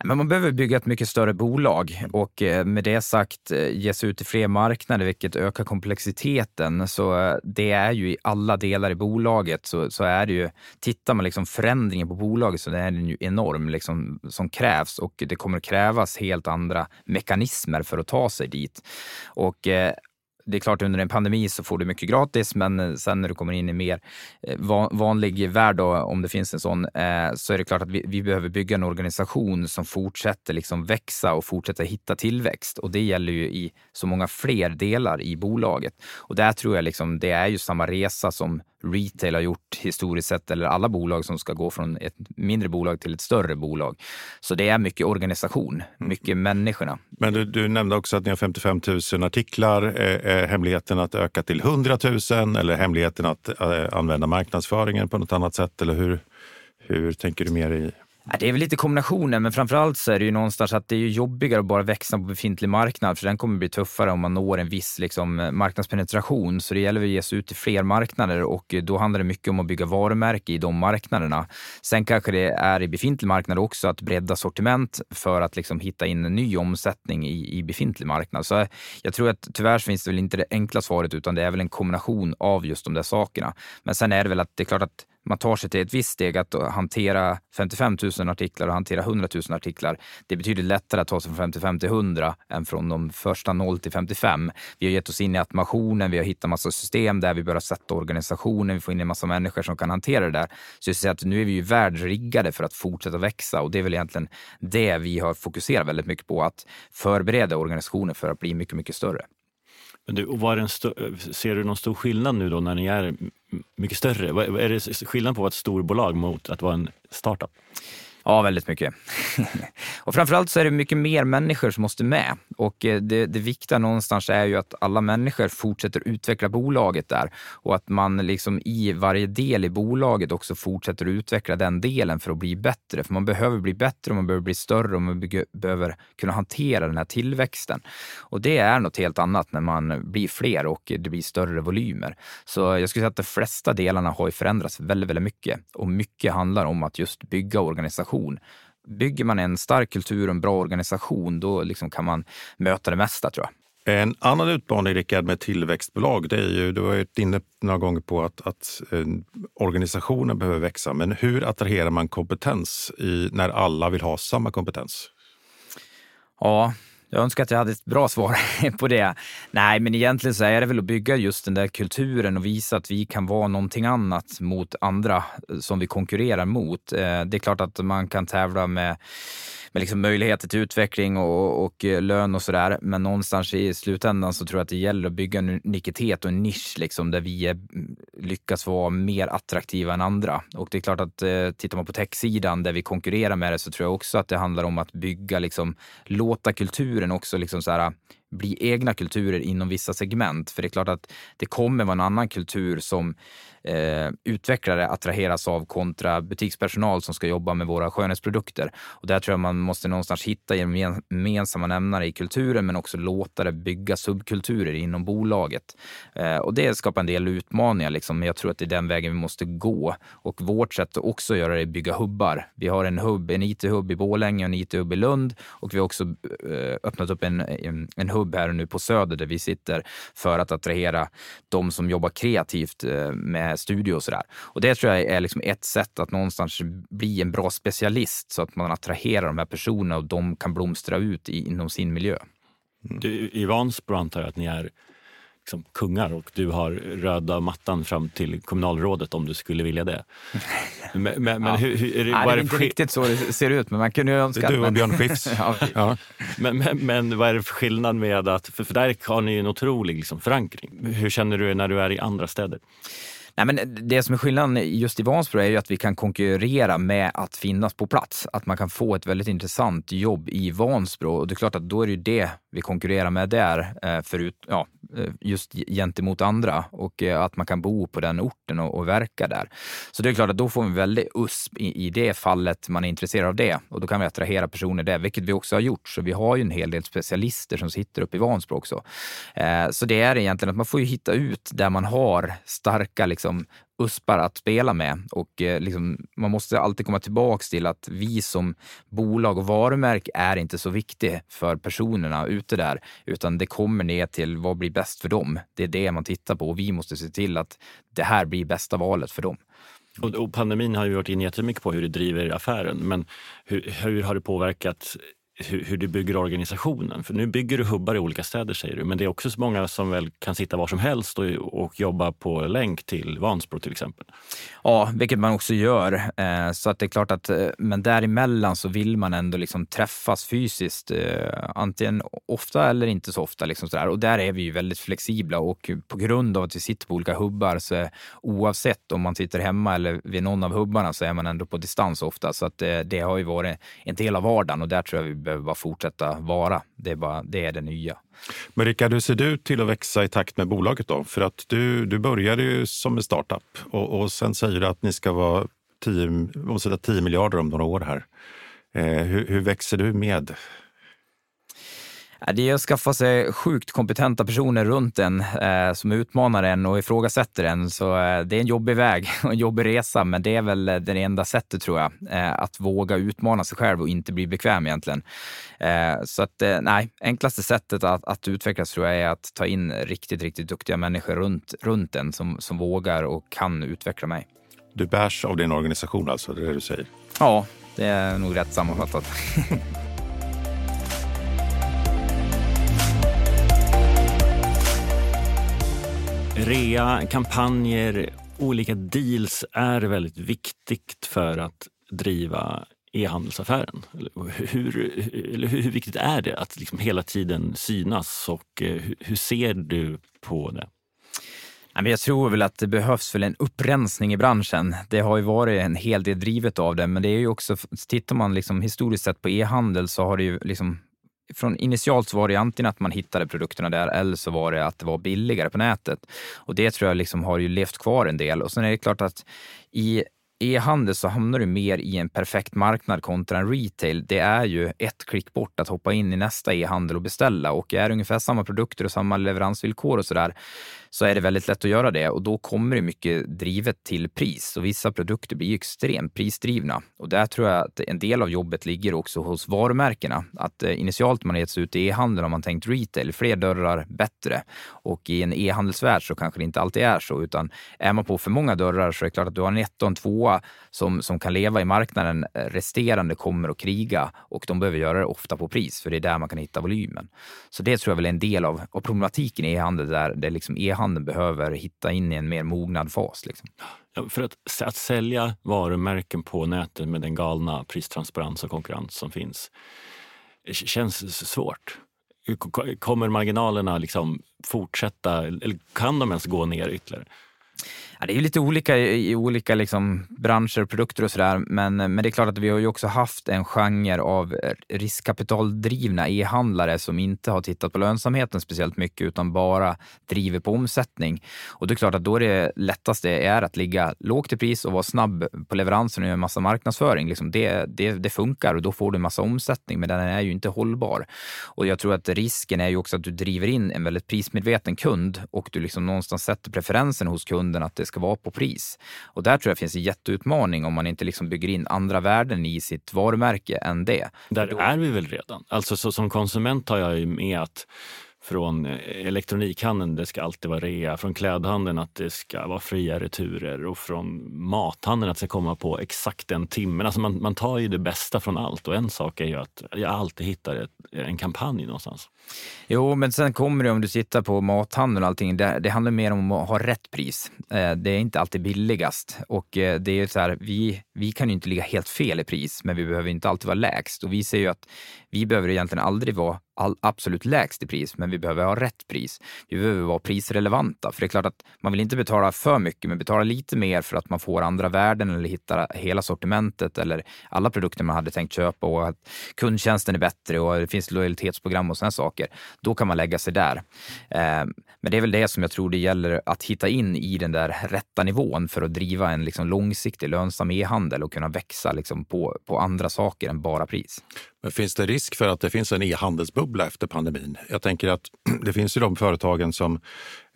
Men man behöver bygga ett mycket större bolag och eh, med det sagt eh, ge sig ut i fler marknader, vilket ökar komplexiteten. Så eh, det är ju i alla delar i bolaget så, så är det ju, tittar man liksom förändringen på bolaget så är den ju enorm liksom, som krävs och det kommer att krävas helt andra mekanismer för att ta sig dit. Och eh, det är klart under en pandemi så får du mycket gratis, men eh, sen när du kommer in i mer eh, vanlig värld, då, om det finns en sån, eh, så är det klart att vi, vi behöver bygga en organisation som fortsätter liksom växa och fortsätter hitta tillväxt. Och det gäller ju i så många fler delar i bolaget. Och där tror jag liksom, det är ju samma resa som retail har gjort historiskt sett, eller alla bolag som ska gå från ett mindre bolag till ett större bolag. Så det är mycket organisation, mycket människorna. Men du, du nämnde också att ni har 55 000 artiklar. Är, är hemligheten att öka till 100 000 eller hemligheten att eh, använda marknadsföringen på något annat sätt? Eller hur, hur tänker du mer i det är väl lite kombinationen, men framförallt så är det ju någonstans att det är jobbigare att bara växa på befintlig marknad, för den kommer bli tuffare om man når en viss liksom, eh, marknadspenetration. Så det gäller att ge sig ut till fler marknader och eh, då handlar det mycket om att bygga varumärke i de marknaderna. Sen kanske det är i befintlig marknad också att bredda sortiment för att liksom hitta in en ny omsättning i, i befintlig marknad. Så eh, jag tror att tyvärr finns det väl inte det enkla svaret, utan det är väl en kombination av just de där sakerna. Men sen är det väl att det är klart att man tar sig till ett visst steg att hantera 55 000 artiklar och hantera 100 000 artiklar. Det är betydligt lättare att ta sig från 55 till 100 än från de första 0 till 55. Vi har gett oss in i automationen, vi har hittat massa system där vi börjar sätta organisationen, vi får in en massa människor som kan hantera det där. Så jag säga att nu är vi ju världsriggade för att fortsätta växa och det är väl egentligen det vi har fokuserat väldigt mycket på, att förbereda organisationen för att bli mycket, mycket större. Men du, och var en ser du någon stor skillnad nu då när ni är mycket större? Är det skillnad på att vara ett storbolag mot att vara en startup? Ja, väldigt mycket. [laughs] och framförallt så är det mycket mer människor som måste med. Och eh, det, det viktiga någonstans är ju att alla människor fortsätter utveckla bolaget där och att man liksom i varje del i bolaget också fortsätter utveckla den delen för att bli bättre. För man behöver bli bättre och man behöver bli större och man behöver kunna hantera den här tillväxten. Och det är något helt annat när man blir fler och det blir större volymer. Så jag skulle säga att de flesta delarna har förändrats väldigt, väldigt mycket och mycket handlar om att just bygga organisationer organisation. Bygger man en stark kultur och en bra organisation, då liksom kan man möta det mesta tror jag. En annan utmaning, Rickard, med tillväxtbolag, det är ju, du har varit inne några gånger på att, att eh, organisationen behöver växa. Men hur attraherar man kompetens i, när alla vill ha samma kompetens? Ja, jag önskar att jag hade ett bra svar [laughs] på det. Nej, men egentligen så är det väl att bygga just den där kulturen och visa att vi kan vara någonting annat mot andra eh, som vi konkurrerar mot. Eh, det är klart att man kan tävla med med liksom möjligheter till utveckling och, och eh, lön och sådär. Men någonstans i slutändan så tror jag att det gäller att bygga en unikitet och en nisch liksom, där vi är, mm, lyckas vara mer attraktiva än andra. Och det är klart att eh, tittar man på techsidan där vi konkurrerar med det så tror jag också att det handlar om att bygga, liksom, låta kulturen också liksom så här, bli egna kulturer inom vissa segment. För det är klart att det kommer vara en annan kultur som eh, utvecklare attraheras av kontra butikspersonal som ska jobba med våra skönhetsprodukter. Och där tror jag man måste någonstans hitta gemensamma nämnare i kulturen men också låta det bygga subkulturer inom bolaget. Eh, och det skapar en del utmaningar, liksom, men jag tror att det är den vägen vi måste gå. Och vårt sätt att också göra det är att bygga hubbar. Vi har en hubb, en IT-hubb i Borlänge och en IT-hubb i Lund och vi har också eh, öppnat upp en, en, en hubb här nu på Söder där vi sitter för att attrahera de som jobbar kreativt eh, med studio och sådär. Och det tror jag är liksom ett sätt att någonstans bli en bra specialist så att man attraherar de här personerna och de kan blomstra ut inom sin miljö. Du, I Vansbro antar jag att ni är liksom kungar och du har röda mattan fram till kommunalrådet om du skulle vilja det. [laughs] Men, men, ja. hur, hur, är det, Nej, det är inte riktigt så det ser ut, men man kunde ju önska Du och Björn Skifs. [laughs] ja. ja. Men, men, men, vad är det för skillnad med att, för, för där har ni en otrolig liksom, förankring. Hur känner du när du är i andra städer? Nej, men det som är skillnaden just i Vansbro är ju att vi kan konkurrera med att finnas på plats. Att man kan få ett väldigt intressant jobb i Vansbro. Och det är klart att då är det ju det vi konkurrerar med där, eh, förut, ja, eh, just gentemot andra. Och eh, att man kan bo på den orten och, och verka där. Så det är klart att då får vi väldigt USP i, i det fallet man är intresserad av det. Och då kan vi attrahera personer där, vilket vi också har gjort. Så vi har ju en hel del specialister som sitter uppe i Vansbro också. Så det är egentligen att man får ju hitta ut där man har starka liksom, Liksom uspar att spela med. Och eh, liksom, man måste alltid komma tillbaks till att vi som bolag och varumärke är inte så viktigt för personerna ute där, utan det kommer ner till vad blir bäst för dem. Det är det man tittar på och vi måste se till att det här blir bästa valet för dem. Och, och pandemin har ju varit in jättemycket på hur det driver affären, men hur, hur har det påverkat hur, hur, du bygger organisationen. För nu bygger du hubbar i olika städer säger du, men det är också så många som väl kan sitta var som helst och, och jobba på länk till Vansbro till exempel. Ja, vilket man också gör. Eh, så att det är klart att, eh, men däremellan så vill man ändå liksom träffas fysiskt, eh, antingen ofta eller inte så ofta. Liksom sådär. Och där är vi ju väldigt flexibla och på grund av att vi sitter på olika hubbar så oavsett om man sitter hemma eller vid någon av hubbarna så är man ändå på distans ofta. Så att det, det har ju varit en del av vardagen och där tror jag vi behöver bara fortsätta vara. Det är, bara, det, är det nya. Men Rickard, hur ser du till att växa i takt med bolaget då? För att du, du började ju som en startup och, och sen säger du att ni ska vara 10, måste 10 miljarder om några år här. Eh, hur, hur växer du med? Det är att skaffa sig sjukt kompetenta personer runt en eh, som utmanar en och ifrågasätter en. Så eh, det är en jobbig väg [laughs] och en jobbig resa, men det är väl det enda sättet tror jag. Eh, att våga utmana sig själv och inte bli bekväm egentligen. Eh, så att eh, nej, enklaste sättet att, att, utvecklas tror jag är att ta in riktigt, riktigt duktiga människor runt, runt en som, som vågar och kan utveckla mig. Du bärs av din organisation alltså, det är det du säger? Ja, det är nog rätt sammanfattat. [laughs] Rea, kampanjer, olika deals är väldigt viktigt för att driva e-handelsaffären. Hur, eller hur viktigt är det att liksom hela tiden synas och eh, hur ser du på det? Jag tror väl att det behövs väl en upprensning i branschen. Det har ju varit en hel del drivet av det, men det är ju också, tittar man liksom historiskt sett på e-handel så har det ju liksom från initialt så var det antingen att man hittade produkterna där eller så var det att det var billigare på nätet. Och det tror jag liksom har ju levt kvar en del. Och sen är det klart att i e-handel så hamnar du mer i en perfekt marknad kontra en retail. Det är ju ett klick bort att hoppa in i nästa e-handel och beställa och är det ungefär samma produkter och samma leveransvillkor och sådär så är det väldigt lätt att göra det och då kommer det mycket drivet till pris och vissa produkter blir extremt prisdrivna. Och där tror jag att en del av jobbet ligger också hos varumärkena. Att eh, initialt man getts ut i e-handeln har man tänkt retail, fler dörrar, bättre. Och i en e-handelsvärld så kanske det inte alltid är så, utan är man på för många dörrar så är det klart att du har en etta och en tvåa som, som kan leva i marknaden. Resterande kommer att kriga och de behöver göra det ofta på pris, för det är där man kan hitta volymen. Så det tror jag väl är en del av, av problematiken i e-handel, där det liksom e handeln behöver hitta in i en mer mognad fas. Liksom. Ja, för att, att sälja varumärken på nätet med den galna pristransparens och konkurrens som finns eh, känns svårt. Kommer marginalerna liksom fortsätta, eller kan de ens gå ner ytterligare? Ja, det är lite olika i olika liksom branscher och produkter och sådär. Men, men det är klart att vi har ju också haft en genre av riskkapitaldrivna e-handlare som inte har tittat på lönsamheten speciellt mycket utan bara driver på omsättning. Och det är klart att då är det lättaste är att ligga lågt i pris och vara snabb på leveransen och göra en massa marknadsföring. Liksom det, det, det funkar och då får du en massa omsättning, men den är ju inte hållbar. Och jag tror att risken är ju också att du driver in en väldigt prismedveten kund och du liksom någonstans sätter preferensen hos kunden att det ska vara på pris. Och där tror jag finns en jätteutmaning om man inte liksom bygger in andra värden i sitt varumärke än det. Där då... är vi väl redan. Alltså så, som konsument tar jag ju med att från eh, elektronikhandeln, det ska alltid vara rea. Från klädhandeln att det ska vara fria returer och från mathandeln att det ska komma på exakt en timme. Alltså man, man tar ju det bästa från allt och en sak är ju att jag alltid hittar ett, en kampanj någonstans. Jo, men sen kommer det om du tittar på mathandeln och allting. Det, det handlar mer om att ha rätt pris. Eh, det är inte alltid billigast och eh, det är så här, vi, vi kan ju inte ligga helt fel i pris, men vi behöver inte alltid vara lägst och vi ser ju att vi behöver egentligen aldrig vara all, absolut lägst i pris, men vi behöver ha rätt pris. Vi behöver vara prisrelevanta, för det är klart att man vill inte betala för mycket, men betala lite mer för att man får andra värden eller hittar hela sortimentet eller alla produkter man hade tänkt köpa och att kundtjänsten är bättre och det finns lojalitetsprogram och sådana saker. Då kan man lägga sig där. Eh, men det är väl det som jag tror det gäller att hitta in i den där rätta nivån för att driva en liksom långsiktig lönsam e-handel och kunna växa liksom på, på andra saker än bara pris. Men finns det risk för att det finns en e-handelsbubbla efter pandemin? Jag tänker att [clears throat] det finns ju de företagen som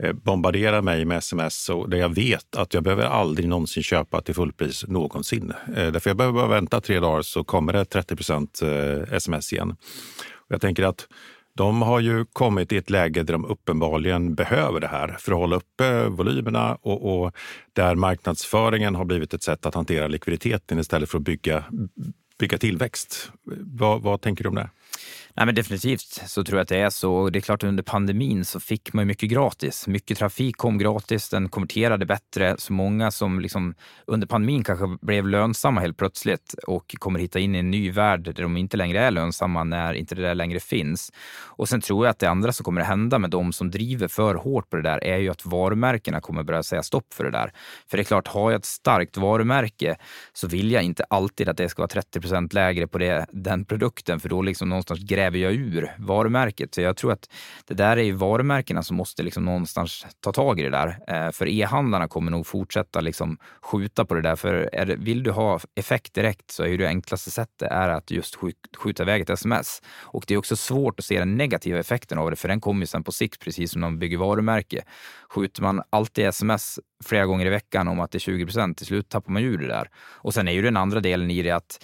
eh, bombarderar mig med sms och där jag vet att jag behöver aldrig någonsin köpa till fullpris någonsin. Eh, därför jag behöver bara vänta tre dagar så kommer det 30 procent eh, sms igen. jag tänker att de har ju kommit i ett läge där de uppenbarligen behöver det här för att hålla uppe volymerna och, och där marknadsföringen har blivit ett sätt att hantera likviditeten istället för att bygga, bygga tillväxt. Vad, vad tänker du om det? Nej, men definitivt så tror jag att det är så. Och det är klart under pandemin så fick man mycket gratis. Mycket trafik kom gratis, den konverterade bättre. Så många som liksom under pandemin kanske blev lönsamma helt plötsligt och kommer hitta in i en ny värld där de inte längre är lönsamma när inte det där längre finns. Och sen tror jag att det andra som kommer att hända med de som driver för hårt på det där är ju att varumärkena kommer börja säga stopp för det där. För det är klart, har jag ett starkt varumärke så vill jag inte alltid att det ska vara 30 procent lägre på det, den produkten, för då liksom någonstans gräver gräver jag ur varumärket? Så jag tror att det där är ju varumärkena som måste liksom någonstans ta tag i det där. Eh, för e-handlarna kommer nog fortsätta liksom skjuta på det där. För det, vill du ha effekt direkt så är ju det enklaste sättet är att just skjuta iväg ett sms. Och det är också svårt att se den negativa effekten av det, för den kommer ju sen på sikt, precis som när man bygger varumärke. Skjuter man alltid sms flera gånger i veckan om att det är 20 procent, till slut tappar man ju det där. Och sen är ju den andra delen i det att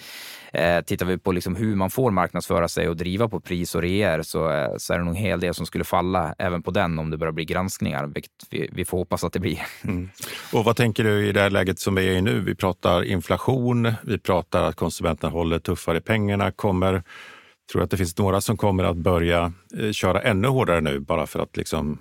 eh, tittar vi på liksom hur man får marknadsföra sig och driva på pris och reer så, eh, så är det nog en hel del som skulle falla även på den om det börjar bli granskningar, vilket vi, vi får hoppas att det blir. [laughs] Mm. Och vad tänker du i det här läget som vi är i nu? Vi pratar inflation, vi pratar att konsumenterna håller tuffare i pengarna. Kommer, tror att det finns några som kommer att börja eh, köra ännu hårdare nu bara för att liksom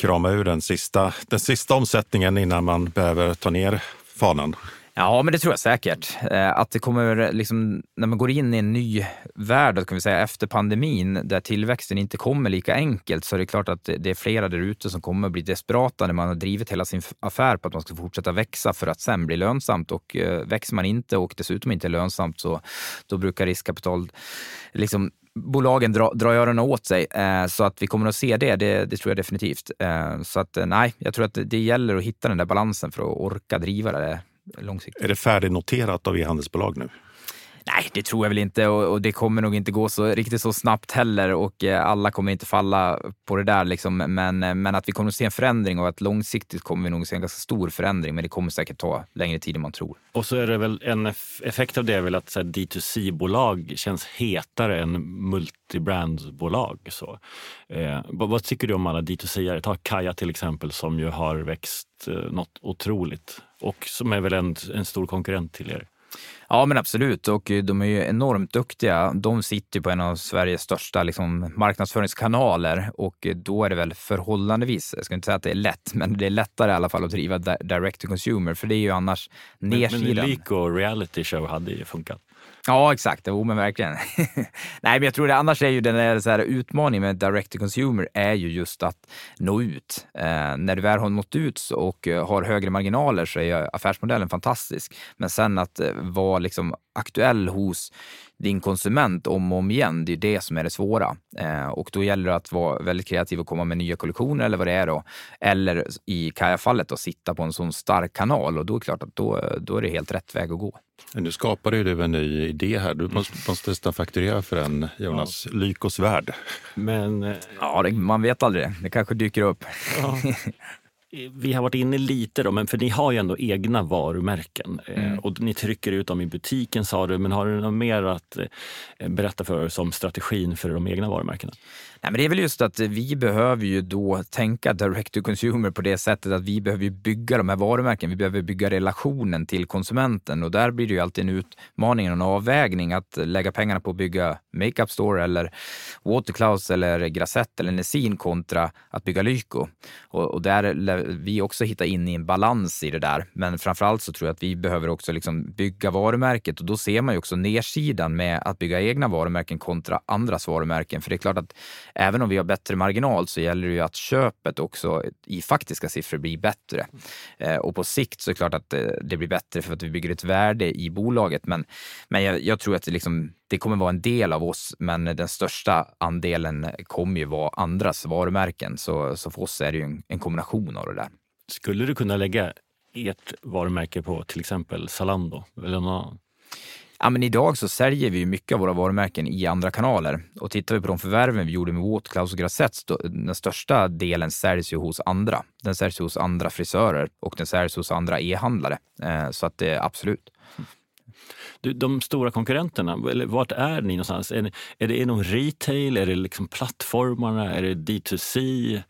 krama ur den sista, den sista omsättningen innan man behöver ta ner fanan? Ja, men det tror jag säkert. Eh, att det kommer, liksom, när man går in i en ny värld, kan vi säga, efter pandemin, där tillväxten inte kommer lika enkelt, så är det klart att det är flera där ute som kommer bli desperata när man har drivit hela sin affär på att man ska fortsätta växa för att sen bli lönsamt. Och eh, växer man inte och dessutom inte är lönsamt, så då brukar riskkapital liksom bolagen drar dra öronen åt sig. Eh, så att vi kommer att se det, det, det tror jag definitivt. Eh, så att eh, nej, jag tror att det, det gäller att hitta den där balansen för att orka driva det långsiktigt. Är det färdignoterat av e-handelsbolag nu? Nej, det tror jag väl inte och, och, det kommer nog inte gå så riktigt så snabbt heller och eh, alla kommer inte falla på det där. Liksom. Men, eh, men att vi kommer att se en förändring och att långsiktigt kommer vi nog se en ganska stor förändring. Men det kommer säkert ta längre tid än man tror. Och så är det väl en effekt av det är väl att D2C-bolag känns hetare än multibrandbolag. Så. Eh, vad tycker du om alla D2C-are? Ta Kaja till exempel som ju har växt eh, något otroligt och som är väl en, en stor konkurrent till er. Ja, men absolut. Och de är ju enormt duktiga. De sitter på en av Sveriges största liksom, marknadsföringskanaler och då är det väl förhållandevis, jag ska inte säga att det är lätt, [laughs] men det är lättare i alla fall att driva direct to consumer, för det är ju annars nedsidan. Men, men Lyko reality show hade ju funkat. Ja, exakt. Jo, men verkligen. [laughs] Nej, men jag tror det. Annars är ju den där, så här, utmaningen med direct to consumer är ju just att nå ut. Eh, när du väl har nått ut och eh, har högre marginaler så är affärsmodellen fantastisk. Men sen att eh, vara liksom aktuell hos din konsument om och om igen, det är det som är det svåra. Eh, och då gäller det att vara väldigt kreativ och komma med nya kollektioner eller vad det är då. Eller i Kaja-fallet att sitta på en sån stark kanal och då är det klart att då, eh, då är det helt rätt väg att gå. Nu skapade du en ny idé här. Du måste, måste nästan fakturera för den, Jonas. Ja. Lykos värld. Men, eh, ja, det, man vet aldrig. Det kanske dyker upp. Ja. [laughs] vi har varit inne lite då, men för ni har ju ändå egna varumärken eh, mm. och ni trycker ut dem i butiken sa du, men har du något mer att eh, berätta för oss om strategin för de egna varumärkena? Nej, men det är väl just att vi behöver ju då tänka direct to consumer på det sättet att vi behöver bygga de här varumärken. Vi behöver bygga relationen till konsumenten och där blir det ju alltid en utmaning och en avvägning att lägga pengarna på att bygga Makeup Store eller Waterclouds eller Grasset eller Nessin kontra att bygga Lyko. Och, och där vi också hitta in i en balans i det där. Men framförallt så tror jag att vi behöver också liksom bygga varumärket och då ser man ju också nedsidan med att bygga egna varumärken kontra andras varumärken. För det är klart att även om vi har bättre marginal så gäller det ju att köpet också i faktiska siffror blir bättre. Eh, och på sikt så är det klart att eh, det blir bättre för att vi bygger ett värde i bolaget. Men, men jag, jag tror att det, liksom, det kommer vara en del av oss, men den största andelen kommer ju vara andras varumärken. Så, så för oss är det ju en, en kombination av det där. Skulle du kunna lägga ert varumärke på till exempel Zalando eller någon Ja, men idag så säljer vi mycket av våra varumärken i andra kanaler. Och tittar vi på de förvärven vi gjorde med Waterclouds och Grassetts, den största delen säljs ju hos andra. Den säljs hos andra frisörer och den säljs hos andra e-handlare. Eh, så att det är absolut. Du, de stora konkurrenterna, vart är ni någonstans? Är, är det inom retail? Är det liksom plattformarna? Är det D2C?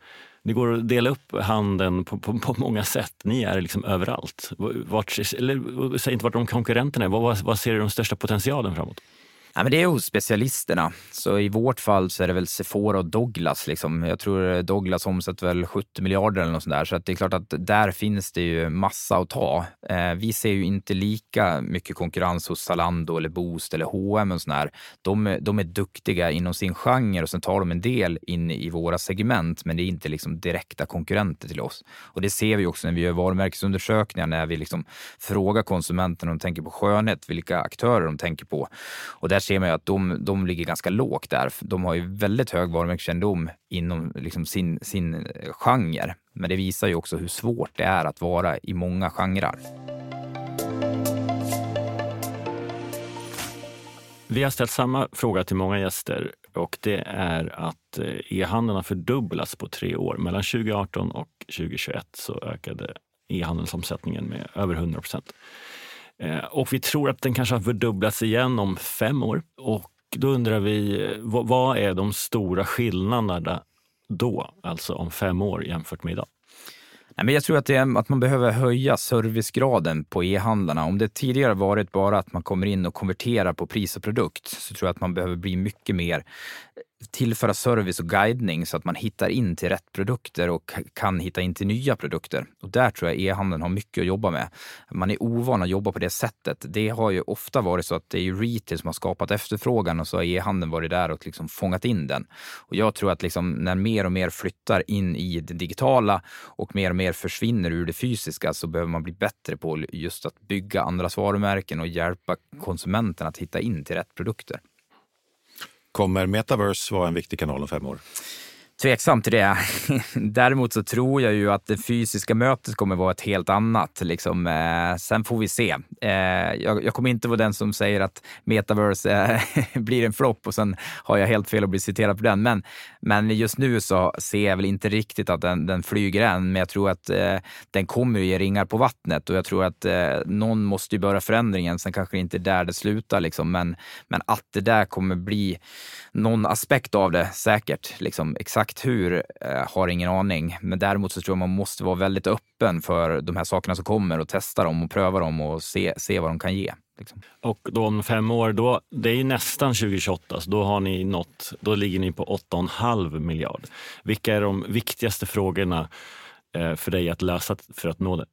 Det går att dela upp handeln på, på, på många sätt. Ni är liksom överallt. Vart, eller, säg inte vart de konkurrenterna är. Vad, vad ser du den största potentialen framåt? Ja, men det är hos specialisterna. Så i vårt fall så är det väl Sephora och Douglas. Liksom. Jag tror Douglas omsätter väl 70 miljarder eller något sånt där. Så att det är klart att där finns det ju massa att ta. Eh, vi ser ju inte lika mycket konkurrens hos Zalando eller Boost eller H&M och sånt De, de är duktiga inom sin genre och sen tar de en del in i våra segment, men det är inte liksom direkta konkurrenter till oss. Och det ser vi också när vi gör varumärkesundersökningar, när vi liksom frågar konsumenterna om de tänker på skönhet, vilka aktörer de tänker på. Och där ser man ju att de, de ligger ganska lågt där. De har ju väldigt hög varumärkeskännedom inom liksom sin, sin eh, genre. Men det visar ju också hur svårt det är att vara i många genrer. Vi har ställt samma fråga till många gäster och det är att eh, e-handeln har fördubblats på tre år. Mellan 2018 och 2021 så ökade e-handelsomsättningen med över 100 procent. Eh, och vi tror att den kanske har fördubblats igen om fem år. Och då undrar vi, eh, vad är de stora skillnaderna då, alltså om fem år jämfört med idag? Nej, men jag tror att, det är, att man behöver höja servicegraden på e-handlarna. Om det tidigare varit bara att man kommer in och konverterar på pris och produkt så tror jag att man behöver bli mycket mer tillföra service och guidning så att man hittar in till rätt produkter och kan hitta in till nya produkter. Och där tror jag e-handeln har mycket att jobba med. Man är ovan att jobba på det sättet. Det har ju ofta varit så att det är retail som har skapat efterfrågan och så har e-handeln varit där och liksom fångat in den. Och jag tror att liksom när mer och mer flyttar in i det digitala och mer och mer försvinner ur det fysiska så behöver man bli bättre på just att bygga andras varumärken och hjälpa konsumenten att hitta in till rätt produkter. Kommer metaverse vara en viktig kanal om fem år? Tveksam till det. [laughs] Däremot så tror jag ju att det fysiska mötet kommer vara ett helt annat. Liksom. Eh, sen får vi se. Eh, jag, jag, kommer inte vara den som säger att metaverse eh, [laughs] blir en flopp och sen har jag helt fel och blir citerad på den. Men, men just nu så ser jag väl inte riktigt att den, den flyger än. Men jag tror att eh, den kommer ge ringar på vattnet och jag tror att eh, någon måste ju börja förändringen. Sen kanske det inte är där det slutar. Liksom. Men, men att det där kommer bli någon aspekt av det säkert. Liksom, exakt hur eh, har ingen aning. Men däremot så tror jag man måste vara väldigt öppen för de här sakerna som kommer och testa dem och pröva dem och se, se vad de kan ge. Liksom. Och då om fem år, då, det är nästan 2028, så då, har ni nått, då ligger ni på 8,5 miljard. Vilka är de viktigaste frågorna eh, för dig att lösa för att nå det?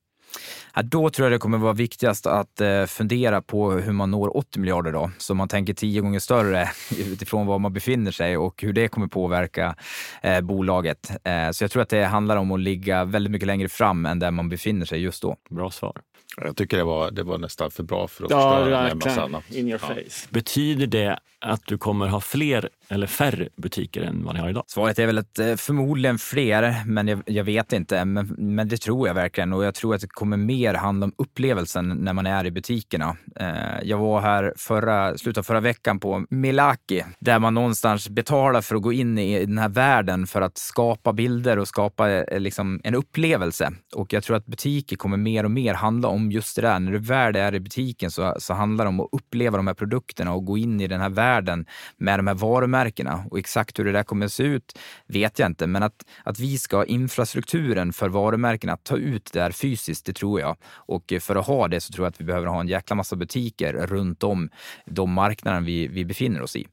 Ja, då tror jag det kommer vara viktigast att eh, fundera på hur man når 80 miljarder då. Så man tänker tio gånger större [laughs] utifrån var man befinner sig och hur det kommer påverka eh, bolaget. Eh, så jag tror att det handlar om att ligga väldigt mycket längre fram än där man befinner sig just då. Bra svar. Jag tycker det var, det var nästan för bra för att ja, förstöra med massa annat. In your face. Betyder det att du kommer ha fler eller färre butiker än vad ni har idag? Svaret är väl att eh, förmodligen fler, men jag, jag vet inte. Men, men, det tror jag verkligen och jag tror att det kommer mer handla om upplevelsen när man är i butikerna. Eh, jag var här förra, slutet av förra veckan på Milaki där man någonstans betalar för att gå in i den här världen för att skapa bilder och skapa eh, liksom, en upplevelse. Och jag tror att butiker kommer mer och mer handla om just det där. När du väl är i butiken så, så handlar det om att uppleva de här produkterna och gå in i den här världen med de här varumärkena. Och exakt hur det där kommer att se ut vet jag inte, men att, att vi ska ha infrastrukturen för varumärkena, att ta ut det här fysiskt, det tror jag. Och för att ha det så tror jag att vi behöver ha en jäkla massa butiker runt om de marknader vi, vi befinner oss i.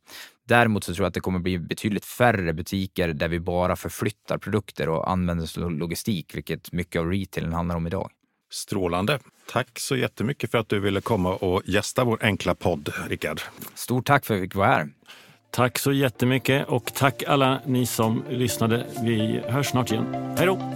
Däremot så tror jag att det kommer bli betydligt färre butiker där vi bara förflyttar produkter och använder logistik, vilket mycket av retailen handlar om idag. Strålande. Tack så jättemycket för att du ville komma och gästa vår enkla podd, Rickard. Stort tack för att vi fick vara här. Tack så jättemycket och tack alla ni som lyssnade. Vi hörs snart igen. Hej då!